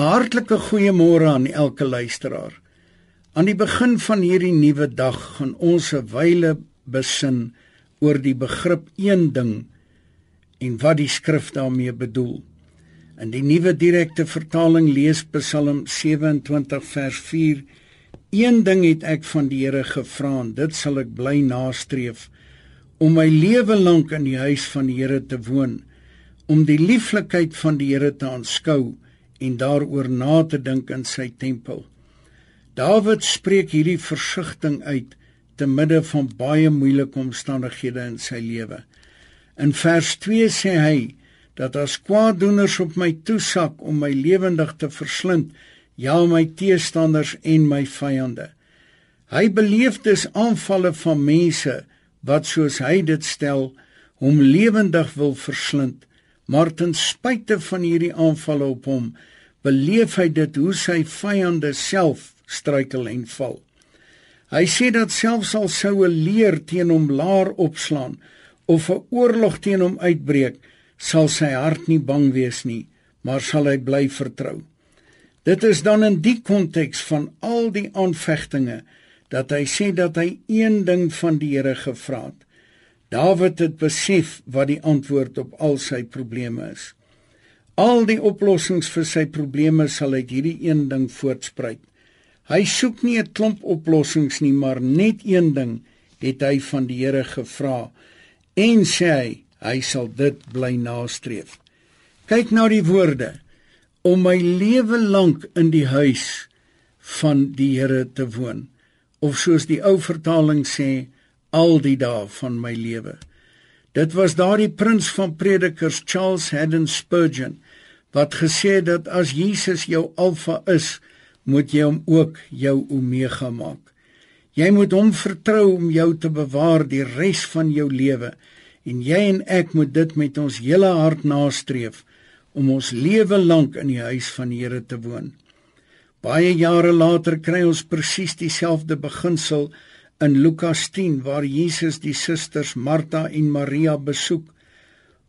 Hartlike goeiemôre aan elke luisteraar. Aan die begin van hierdie nuwe dag gaan ons 'n wyle besin oor die begrip een ding en wat die skrif daarmee bedoel. In die nuwe direkte vertaling lees Psalm 27 vers 4: Een ding het ek van die Here gevra, dit sal ek bly nastreef om my lewe lank in die huis van die Here te woon, om die lieflikheid van die Here te aanskou en daaroor na te dink in sy tempel. Dawid spreek hierdie versigtiging uit te midde van baie moeilike omstandighede in sy lewe. In vers 2 sê hy dat as kwaaddoeners op my toesak om my lewendig te verslind, ja my teestanders en my vyande. Hy beleef dus aanvalle van mense wat soos hy dit stel hom lewendig wil verslind maar ten spyte van hierdie aanvalle op hom beleef hy dit hoe sy vyande self struikel en val. Hy sê dat selfs al sou 'n leer teen hom laar opslaan of 'n oorlog teen hom uitbreek, sal sy hart nie bang wees nie, maar sal hy bly vertrou. Dit is dan in die konteks van al die aanvegtinge dat hy sê dat hy een ding van die Here gevra het. Dawid het besef wat die antwoord op al sy probleme is. Al die oplossings vir sy probleme sal uit hierdie een ding voortspruit. Hy soek nie 'n klomp oplossings nie, maar net een ding het hy van die Here gevra en sê hy, hy sal dit bly nastreef. Kyk na die woorde om my lewe lank in die huis van die Here te woon of soos die ou vertaling sê al die dae van my lewe. Dit was daardie prins van predikers Charles Haddon Spurgeon wat gesê het dat as Jesus jou alfa is, moet jy hom ook jou omega maak. Jy moet hom vertrou om jou te bewaar die res van jou lewe en jy en ek moet dit met ons hele hart nastreef om ons lewe lank in die huis van die Here te woon. Baie jare later kry ons presies dieselfde beginsel in Lukas 10 waar Jesus die susters Martha en Maria besoek.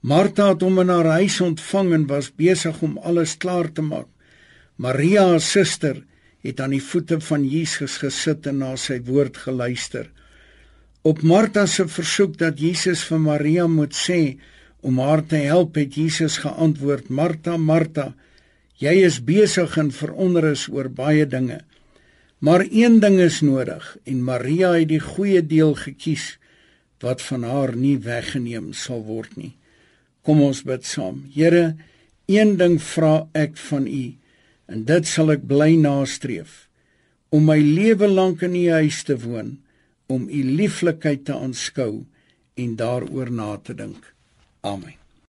Martha het hom in haar huis ontvang en was besig om alles klaar te maak. Maria, haar suster, het aan die voete van Jesus gesit en na sy woord geluister. Op Martha se versoek dat Jesus vir Maria moet sê om haar te help, het Jesus geantwoord: "Martha, Martha, jy is besig en veronder is oor baie dinge." Maar een ding is nodig en Maria het die goeie deel gekies wat van haar nie weggeneem sal word nie. Kom ons bid saam. Here, een ding vra ek van U en dit sal ek bly nastreef om my lewe lank in U huis te woon, om U lieflikheid te aanskou en daaroor na te dink. Amen.